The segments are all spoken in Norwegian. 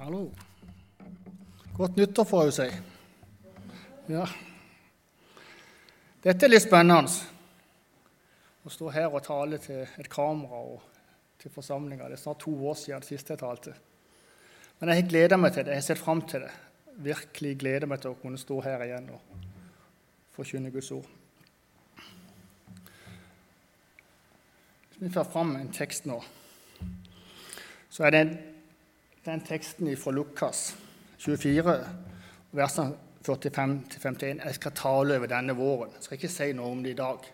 Hallo. Godt nyttår, får jeg si. Ja. Dette er litt spennende. Å stå her og tale til et kamera og til forsamlinger. Det er snart to år siden sist jeg talte. Men jeg har gleda meg til det. Jeg har sett fram til det. Virkelig gleder meg til å kunne stå her igjen og forkynne Guds ord. Hvis vi får fram en tekst nå, så er det den teksten fra Lukas 24, versene 45-51. Jeg skal tale over denne våren. Jeg skal ikke si noe om det i dag.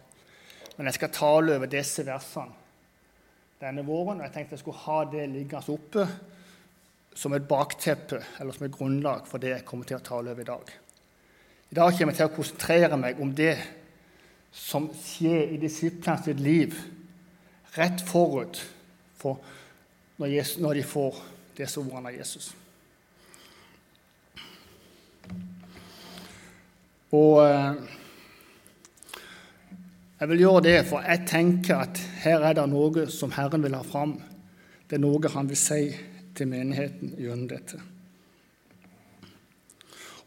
Men jeg skal tale over disse versene denne våren. Og jeg tenkte jeg skulle ha det liggende oppe som et bakteppe eller som et grunnlag for det jeg kommer til å tale over i dag. I dag kommer jeg til å konsentrere meg om det som skjer i disiplene sitt liv rett forut for når, de får disse ordene av Jesus. Og eh, jeg vil gjøre det, for jeg tenker at her er det noe som Herren vil ha fram. Det er noe han vil si til menigheten gjennom dette.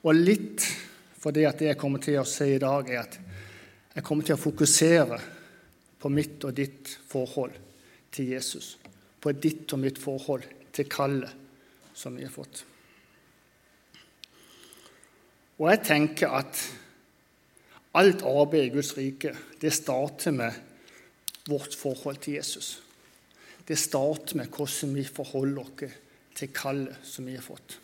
Og litt for det at det jeg kommer til å si i dag, er at jeg kommer til å fokusere på mitt og ditt forhold til Jesus. På ditt og mitt forhold til kallet som vi har fått. Og jeg tenker at alt arbeid i Guds rike, det starter med vårt forhold til Jesus. Det starter med hvordan vi forholder oss til kallet som vi har fått.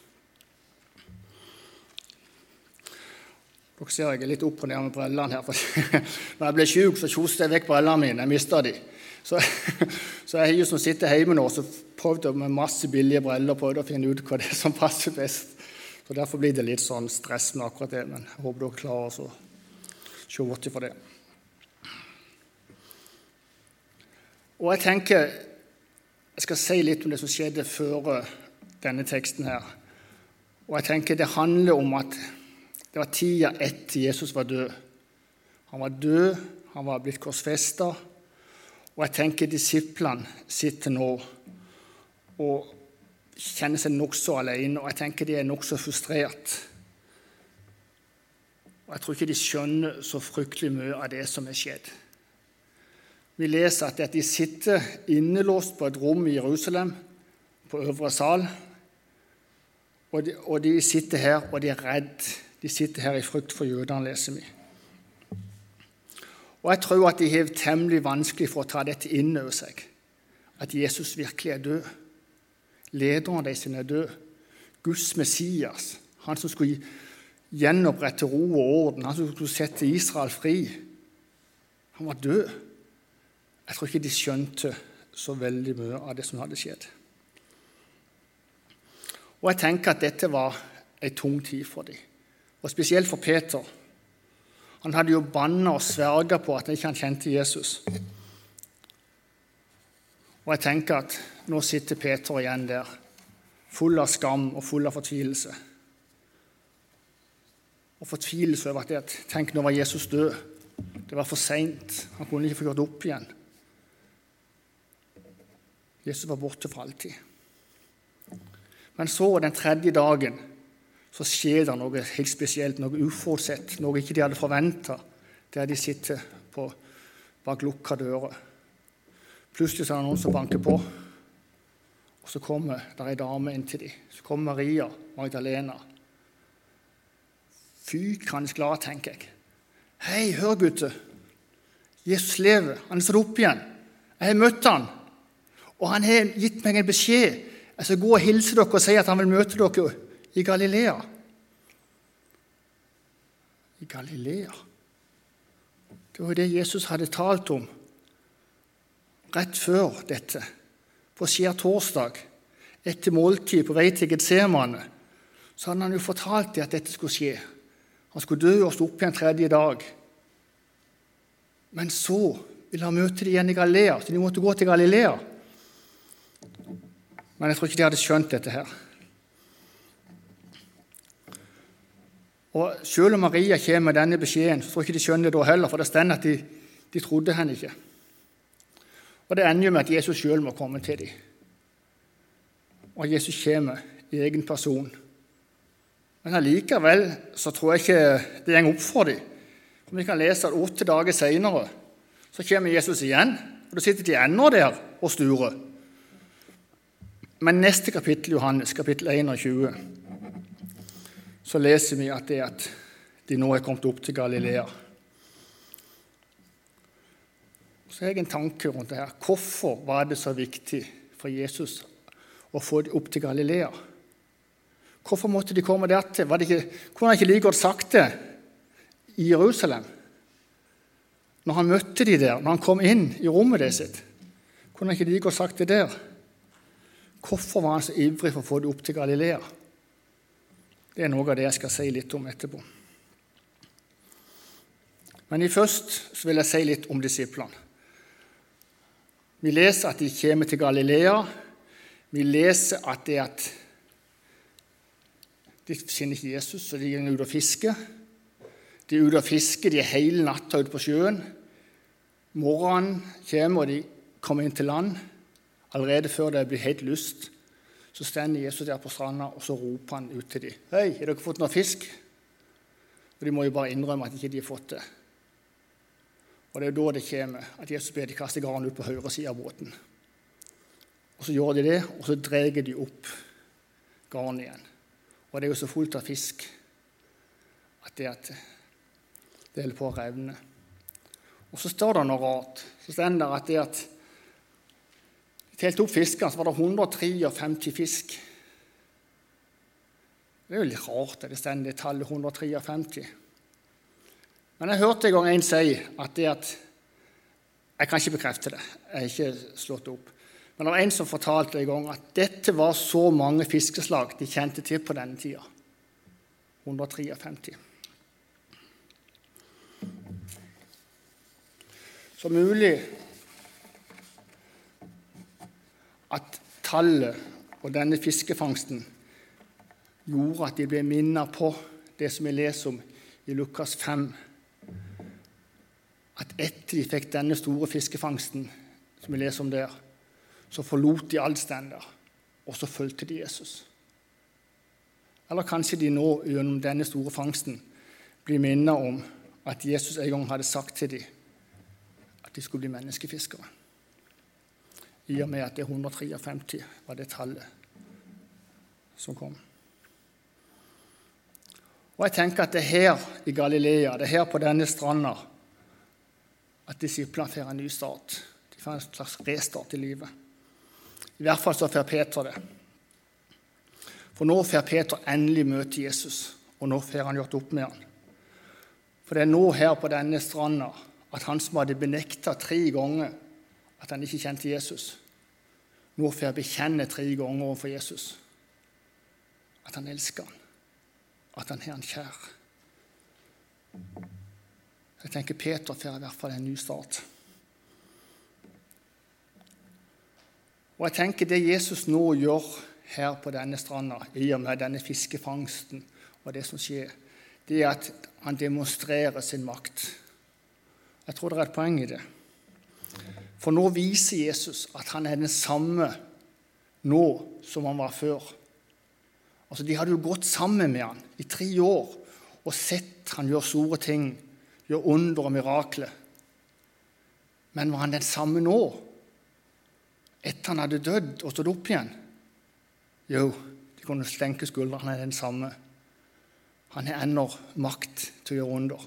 Dere ser jeg er litt opp og ned med brillene her. for Når jeg ble sjuk, så kjoste jeg vekk brillene mine. Jeg mista de. Så, så jeg har som sitter hjemme nå, så prøvd med masse billige briller prøvd å finne ut hva det er som passer best. Så Derfor blir det litt sånn stress med akkurat det. Men jeg håper dere klarer å se bort fra det. Og jeg tenker jeg skal si litt om det som skjedde før denne teksten her. Og jeg tenker Det handler om at det var tida etter Jesus var død. Han var død, han var blitt korsfesta. Og jeg tenker disiplene sitter nå og kjenner seg nokså alene, og jeg tenker de er nokså frustrert. Og jeg tror ikke de skjønner så fryktelig mye av det som er skjedd. Vi leser at de sitter innelåst på et rom i Jerusalem, på øvre sal. Og de, og de sitter her, og de er redd. De sitter her i frykt for jødene, leser vi. Og jeg tror at de har temmelig vanskelig for å ta dette inn over seg, at Jesus virkelig er død. Lederen deres er død. Guds Messias, han som skulle gjenopprette ro og orden, han som skulle sette Israel fri, han var død. Jeg tror ikke de skjønte så veldig mye av det som hadde skjedd. Og jeg tenker at dette var ei tung tid for dem, og spesielt for Peter. Han hadde jo banna og sverga på at han ikke kjente Jesus. Og jeg tenker at nå sitter Peter igjen der, full av skam og full av fortvilelse. Og fortvilelse over at det, Tenk, nå var Jesus død. Det var for seint. Han kunne ikke få gjort det opp igjen. Jesus var borte for alltid. Men så, den tredje dagen, så skjer det noe helt spesielt, noe uforutsett, noe ikke de hadde forventa, der de sitter på, bak lukka dører. Plutselig så er det noen som banker på, og så kommer det ei dame inn til dem. Så kommer Maria Magdalena. Fykende glad, tenker jeg. Hei, hør, gutter. Jesus lever. Han er stått opp igjen. Jeg har møtt han. Og han har gitt meg en beskjed. Jeg skal gå og hilse dere og si at han vil møte dere i Galilea. I Galilea Det var jo det Jesus hadde talt om rett før dette. På skjærtorsdag, etter måltid på vei til Getsemane, så hadde han jo fortalt dem at dette skulle skje. Han skulle dø og stå opp igjen tredje dag. Men så ville han møte dem igjen i Galilea, så de måtte gå til Galilea. Men jeg tror ikke de hadde skjønt dette her. Og Selv om Maria kommer med denne beskjeden, så tror jeg ikke de skjønner det da heller, for det står at de, de, trodde henne ikke. Og Det ender jo med at Jesus sjøl må komme til dem. Og Jesus kommer i egen person. Men allikevel så tror jeg ikke det går opp for dem. Om Vi kan lese at åtte dager seinere så kommer Jesus igjen, og da sitter de ennå der og sturer. Men neste kapittel, Johannes, kapittel 21, så leser vi at det at de nå er kommet opp til Galilea. Så har jeg en tanke rundt det her. Hvorfor var det så viktig for Jesus å få dem opp til Galilea? Hvorfor måtte de komme dertil? Var det ikke, kunne han ikke like godt sagt det i Jerusalem? Når han møtte de der, når han kom inn i rommet det sitt, kunne han ikke like godt sagt det der? Hvorfor var han så ivrig for å få dem opp til Galilea? Det er noe av det jeg skal si litt om etterpå. Men først vil jeg si litt om disiplene. Vi leser at de kommer til Galilea. Vi leser at det at de kjenner ikke Jesus, så de går ut og fisker. De er ute og fisker, de er hele natta ute på sjøen. Morgenen kommer, og de kommer inn til land. Allerede før det blir helt lyst, så står Jesus der på stranda, og så roper han ut til dem. 'Hei, har dere fått noe fisk?' Og De må jo bare innrømme at de ikke har fått det. Og Det er da det kommer at Jesus ber de kaste garnet ut på høyre side av båten. Og Så gjør de det, og så drar de opp garnet igjen. Og det er jo så fullt av fisk at det, at det holder på å revne. Og så står det noe rart. Så står det at det at de telte opp fiskene, så var det 153 fisk. Det er jo litt rart at det står det tallet 153. Men jeg hørte en gang en si at det at Jeg kan ikke bekrefte det, jeg har ikke slått det opp. Men det var en som fortalte en gang at dette var så mange fiskeslag de kjente til på denne tida. 153. Så mulig at tallet og denne fiskefangsten gjorde at de ble minnet på det som vi leser om i Lukas 5, at etter de fikk denne store fiskefangsten, som vi leser om der, så forlot de alt stender, og så fulgte de Jesus. Eller kanskje de nå gjennom denne store fangsten blir minnet om at Jesus en gang hadde sagt til dem at de skulle bli menneskefiskere. I og med at det 153 var det tallet som kom. Og jeg tenker at det er her i Galilea, det er her på denne stranda, at disiplene får en ny start. De får en slags restart i livet. I hvert fall så får Peter det. For nå får Peter endelig møte Jesus, og nå får han gjort opp med han. For det er nå her på denne stranda at han som hadde benekta tre ganger at han ikke kjente Jesus, nå får bekjenne tre ganger overfor Jesus at han elsker han, at han har han kjær. Jeg tenker Peter får i hvert fall en ny start. Og jeg tenker det Jesus nå gjør her på denne stranda, i og med denne fiskefangsten og det som skjer, det er at han demonstrerer sin makt. Jeg tror det er et poeng i det. For nå viser Jesus at han er den samme nå som han var før. Altså, De hadde jo gått sammen med han i tre år og sett han gjøre store ting gjør under og mirakler. Men var han den samme nå, etter han hadde dødd og stått opp igjen? Jo, de kunne stenke skuldrene. Han er den samme. Han har ennå makt til å gjøre under.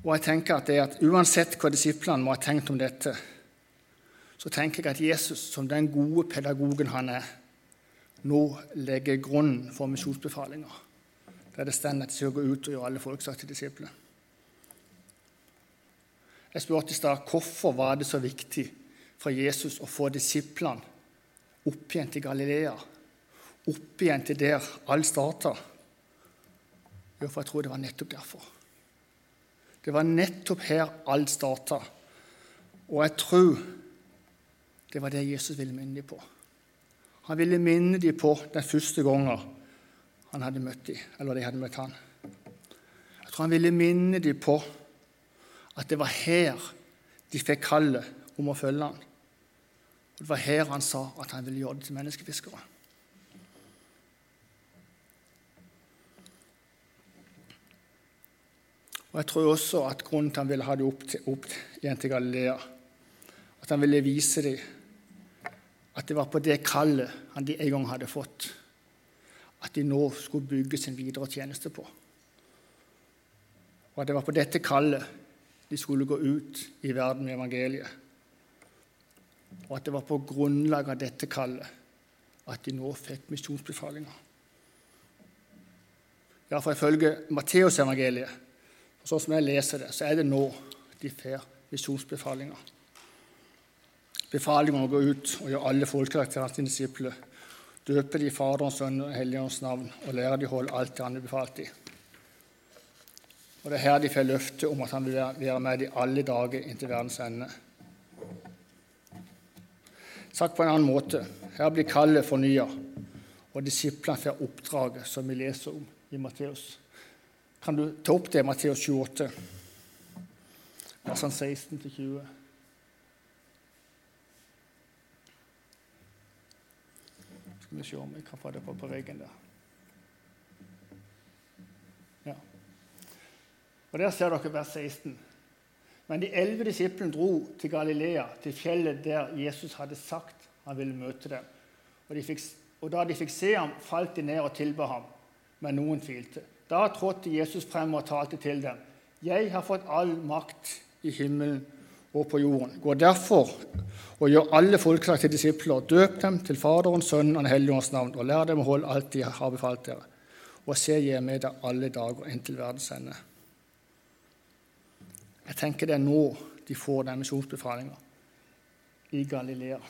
Og jeg tenker at, det er at Uansett hva disiplene må ha tenkt om dette, så tenker jeg at Jesus, som den gode pedagogen han er, nå legger grunnen for misjonsbefalinga, der det står at de skal gå ut og gjøre alle folkesak til disipler. Jeg spurte i stad hvorfor var det så viktig for Jesus å få disiplene opp igjen til Galilea, opp igjen til der alt starta. Jo, for jeg tror det var nettopp derfor. Det var nettopp her alt starta. Og jeg tror det var det Jesus ville minne dem på. Han ville minne dem på den første gangen han hadde møtt dem, eller de hadde møtt han. Jeg tror han ville minne dem på at det var her de fikk kallet om å følge ham. Og Det var her han sa at han ville gjøre det til menneskefiskere. Og Jeg tror også at grunnen til han ville ha dem opp, opp igjen til Galilea, at han ville vise dem det var på det kallet han de en gang hadde fått, at de nå skulle bygge sin videre tjeneste på. Og at det var på dette kallet de skulle gå ut i verden med evangeliet. Og at det var på grunnlag av dette kallet at de nå fikk misjonsbefalinger. Ja, for ifølge Matteusevangeliet, sånn som jeg leser det, så er det nå de får misjonsbefalinger. Befaling om å gå ut og gjøre alle folkekarakterene til disipler. Døpe de i Faderens, Sønn og Helligåndens navn og lære de å holde alt det han har befalt dem. Og Det er her de får løfte om at han vil være med dem alle dager inntil verdens ende. Sagt på en annen måte her blir kallet fornya, og disiplene får oppdraget som vi leser om i Matteus. Kan du ta opp det, Matteus 28, versene 16-20? Skal vi se om vi kan få det på, på veggen der. Ja. Og Der ser dere vers 16. Men de elleve disiplene dro til Galilea, til fjellet der Jesus hadde sagt han ville møte dem. Og, de fikk, og Da de fikk se ham, falt de ned og tilba ham, men noen tvilte. Da trådte Jesus frem og talte til dem. Jeg har fått all makt i himmelen og på jorden. Gå derfor og gjør alle folkeslag til disipler. Døp dem til Faderen, Sønnen og Den hellige ånds navn, og lær dem å holde alt de har befalt dere. Og se, jeg med deg alle dager inntil verdens ende. Jeg tenker det er nå de får den misjonsbefalinga i Galilea.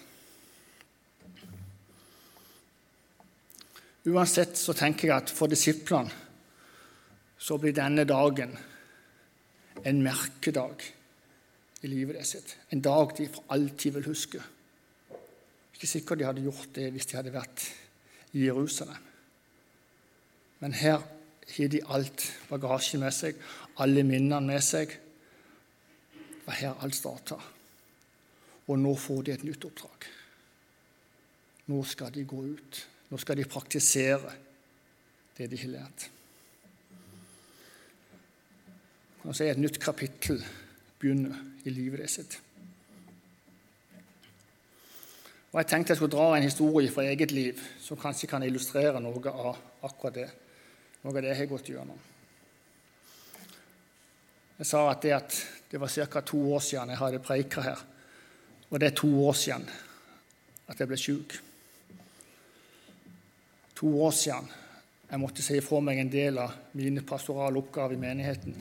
Uansett så tenker jeg at for disiplene så blir denne dagen en merkedag i livet sitt. En dag de for alltid vil huske. Ikke sikkert de hadde gjort det hvis de hadde vært i Jerusalem. Men her har de alt bagasje med seg, alle minnene med seg. Det var her alt starta. Og nå får de et nytt oppdrag. Nå skal de gå ut. Nå skal de praktisere det de har lært. Og så er et nytt kapittel begynner i livet sitt. Og Jeg tenkte jeg skulle dra en historie fra eget liv som kanskje kan illustrere noe av akkurat det, noe av det jeg har gått gjennom. Jeg sa at det, at det var ca. to år siden jeg hadde preika her. Og det er to år siden at jeg ble sjuk. To år siden jeg måtte si fra meg en del av mine pastorale oppgaver i menigheten,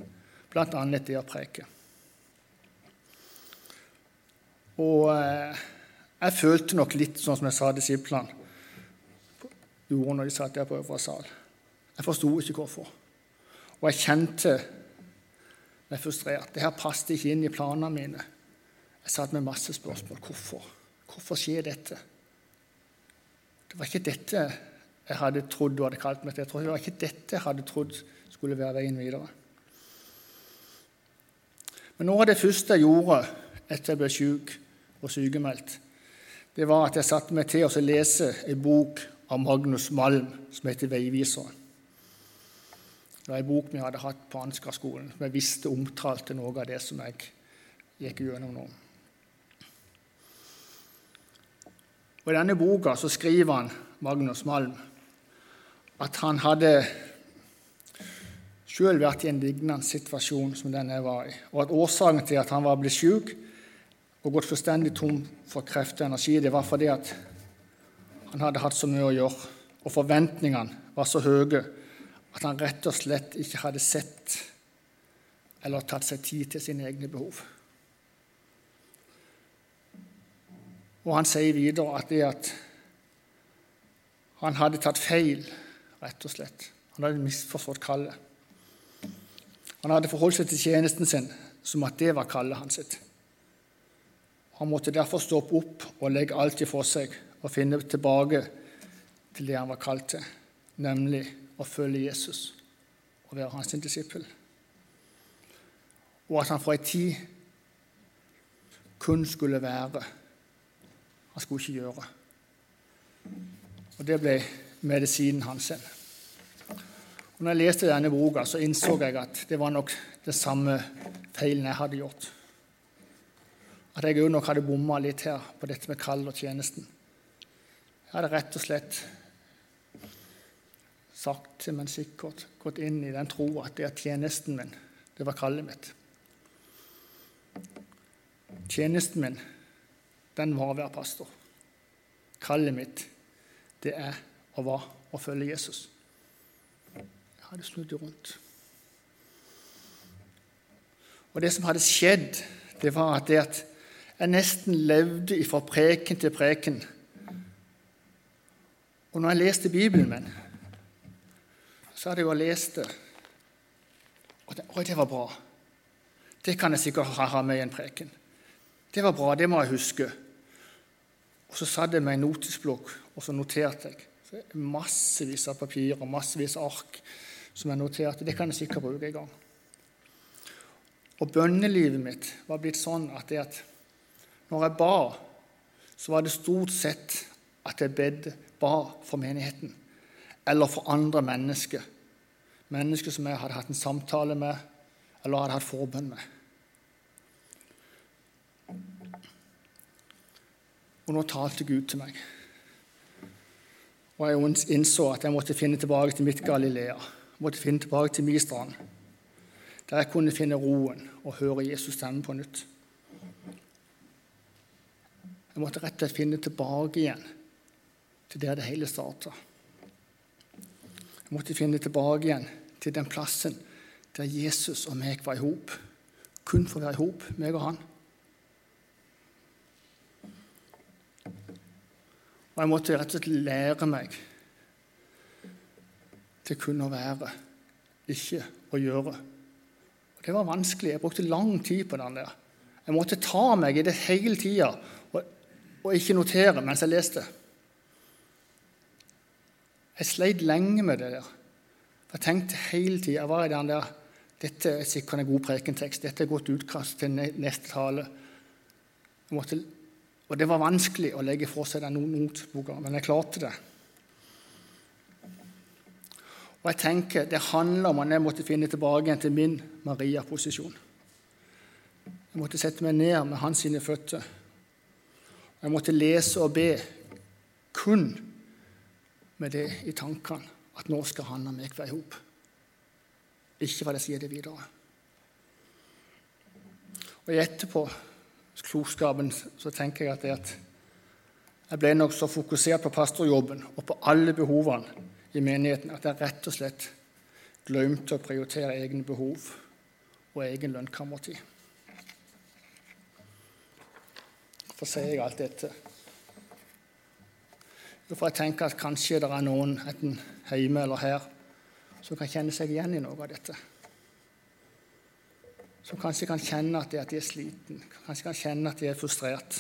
bl.a. det å preke. Og eh, jeg følte nok litt sånn som jeg sa disiplene gjorde når de satt der på øvre sal. Jeg forsto ikke hvorfor. Og jeg kjente meg frustrert. Det her passet ikke inn i planene mine. Jeg satt med masse spørsmål. Hvorfor? Hvorfor skjer dette? Det var ikke dette jeg hadde trodd du hadde kalt meg til. Det var ikke dette jeg hadde trodd skulle være veien videre. Men noe av det første jeg gjorde etter jeg ble syk, og sykemeldt, det var at jeg satte meg til å lese en bok av Magnus Malm som heter 'Veiviseren'. Det var en bok vi hadde hatt på Ansgar-skolen, som jeg visste omtalte noe av det som jeg gikk gjennom nå. Og I denne boka så skriver han, Magnus Malm at han hadde sjøl vært i en lignende situasjon som den jeg var i, og at årsaken til at han var blitt syk, og gått fullstendig tom for krefter og energi, det var fordi at han hadde hatt så mye å gjøre, og forventningene var så høye at han rett og slett ikke hadde sett eller tatt seg tid til sine egne behov. Og han sier videre at det at han hadde tatt feil, rett og slett. Han hadde misforstått kallet. Han hadde forholdt seg til tjenesten sin som at det var kallet hans. sitt. Han måtte derfor stoppe opp og legge alt ifra seg og finne tilbake til det han var kalt til, nemlig å følge Jesus og være hans disippel. Og at han fra en tid kun skulle være. Han skulle ikke gjøre. Og Det ble medisinen hans. Og når jeg leste denne boka, så innså jeg at det var nok det samme feilen jeg hadde gjort. At jeg òg nok hadde bomma litt her på dette med kall og tjenesten. Jeg hadde rett og slett sakte, men sikkert gått inn i den troa at det er tjenesten min, det var kallet mitt. Tjenesten min, den var å være pastor. Kallet mitt, det er og var å følge Jesus. Jeg hadde snudd rundt. Og det som hadde skjedd, det var at, det at jeg nesten levde fra preken til preken. Og når jeg leste Bibelen min, så hadde jeg jo lest det. Og det, Oi, det var bra. Det kan jeg sikkert ha med i en preken. Det var bra, det må jeg huske. Og så satt jeg med en notisblokk, og så noterte jeg. Så massevis av papir og massevis av ark som jeg noterte. Det kan jeg sikkert bruke en gang. Og bønnelivet mitt var blitt sånn at, det at når jeg ba, så var det stort sett at jeg bedde, ba for menigheten eller for andre mennesker. Mennesker som jeg hadde hatt en samtale med eller hadde hatt forbønn med. Og nå talte Gud til meg. Og jeg innså at jeg måtte finne tilbake til mitt Galilea. Jeg måtte finne tilbake til min strand, der jeg kunne finne roen og høre Jesus stemme på nytt. Jeg måtte rett og slett finne tilbake igjen til der det hele starta. Jeg måtte finne tilbake igjen til den plassen der Jesus og meg var i hop. Kun for å være i hop, meg og han. Og jeg måtte rett og slett lære meg til kun å være, ikke å gjøre. Og Det var vanskelig. Jeg brukte lang tid på den der. Jeg måtte ta meg i det hele tida og, og ikke notere mens jeg leste. Jeg sleit lenge med det der. Jeg tenkte hele tida Jeg var i den der Dette er sikkert en god prekentekst. Dette er godt utkast til neste tale. Måtte, og det var vanskelig å legge fra seg den notboka, men jeg klarte det. Og jeg tenker Det handler om at jeg måtte finne tilbake igjen til min Maria-posisjon. Jeg måtte sette meg ned med hans sine føtter. Jeg måtte lese og be kun med det i tankene at nå skal han og meg være i hop. Ikke hva det sier det videre. Og etterpå klokskapen så tenker jeg at, at jeg ble nok så fokusert på pastorjobben og på alle behovene i menigheten at jeg rett og slett glemte å prioritere egne behov og egen lønnkammertid. Hvorfor sier jeg alt dette? For jeg tenker at kanskje det er noen, enten hjemme eller her, som kan kjenne seg igjen i noe av dette. Som kanskje kan kjenne at de er sliten, kanskje kan kjenne at de er frustrert.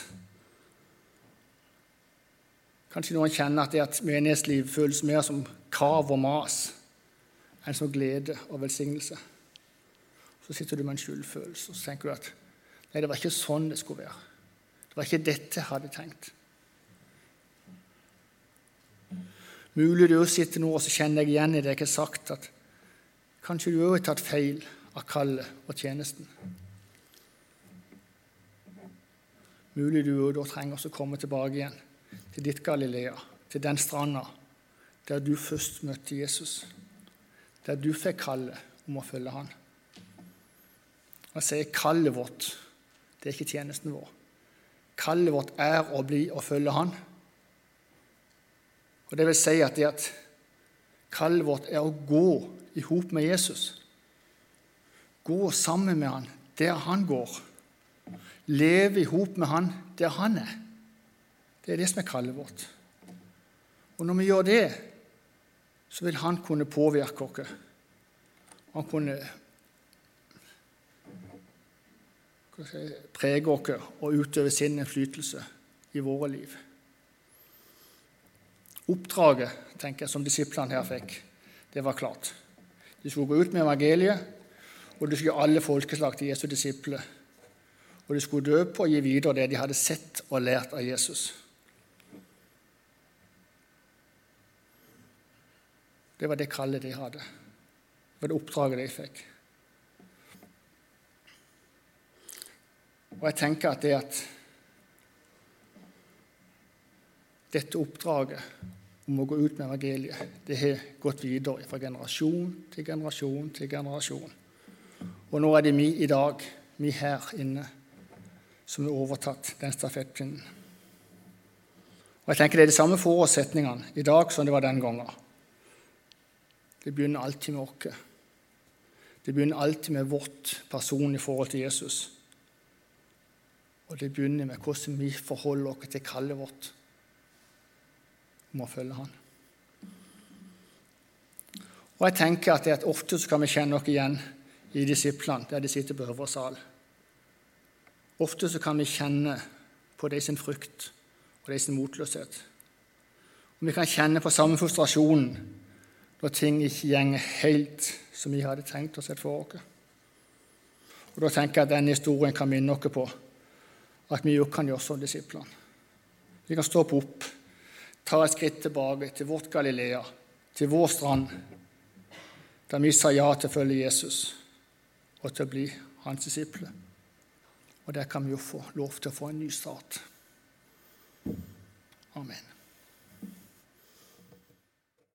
Kanskje noen kjenner at, det at menighetsliv føles mer som krav og mas enn som glede og velsignelse. Så sitter du med en skyldfølelse og så tenker du at nei, det var ikke sånn det skulle være. Det var ikke dette jeg hadde tenkt. Mulig du sitter nå og så kjenner jeg igjen i det jeg har sagt, at kanskje du òg har tatt feil av kallet og tjenesten. Mulig du òg da trenger å komme tilbake igjen til ditt Galilea, til den stranda der du først møtte Jesus, der du fikk kallet om å følge han. Og jeg sier kallet vårt, det er ikke tjenesten vår. Kallet vårt er å bli og følge han. Og Det vil si at det at kallet vårt er å gå i hop med Jesus. Gå sammen med han der han går. Leve i hop med han der han er. Det er det som er kallet vårt. Og når vi gjør det, så vil han kunne påvirke oss. Han kunne prege oss og utøve sin innflytelse i våre liv. Oppdraget tenker jeg, som disiplene her fikk, det var klart. De skulle gå ut med evangeliet, og de skulle gjøre alle folkeslag til Jesu disipler. og de skulle dø på å gi videre det de hadde sett og lært av Jesus. Det var det kallet de hadde. Det var det oppdraget de fikk. Og jeg tenker at det at dette oppdraget om å gå ut med evangeliet, det har gått videre fra generasjon til generasjon til generasjon. Og nå er det vi i dag, vi her inne, som har overtatt den stafettpinnen. Og jeg tenker Det er de samme forutsetningene i dag som det var den gangen. Det begynner alltid med oss. Det begynner alltid med vårt personlige forhold til Jesus. Og det begynner med hvordan vi forholder oss til kallet vårt om å følge Han. Og jeg tenker at, det at Ofte så kan vi kjenne oss igjen i disiplene der de sitter på øvre sal. Ofte så kan vi kjenne på de sin frykt og de sin motløshet. Og Vi kan kjenne på samme frustrasjon når ting ikke gjenger helt som vi hadde tenkt oss et for oss. Og Da tenker jeg at denne historien kan minne oss på at vi jo kan gjøre som disiplene. Vi kan stoppe opp, ta et skritt tilbake til vårt Galilea, til vår strand, der vi sa ja til å følge Jesus og til å bli hans disipler. Og der kan vi jo få lov til å få en ny start. Amen.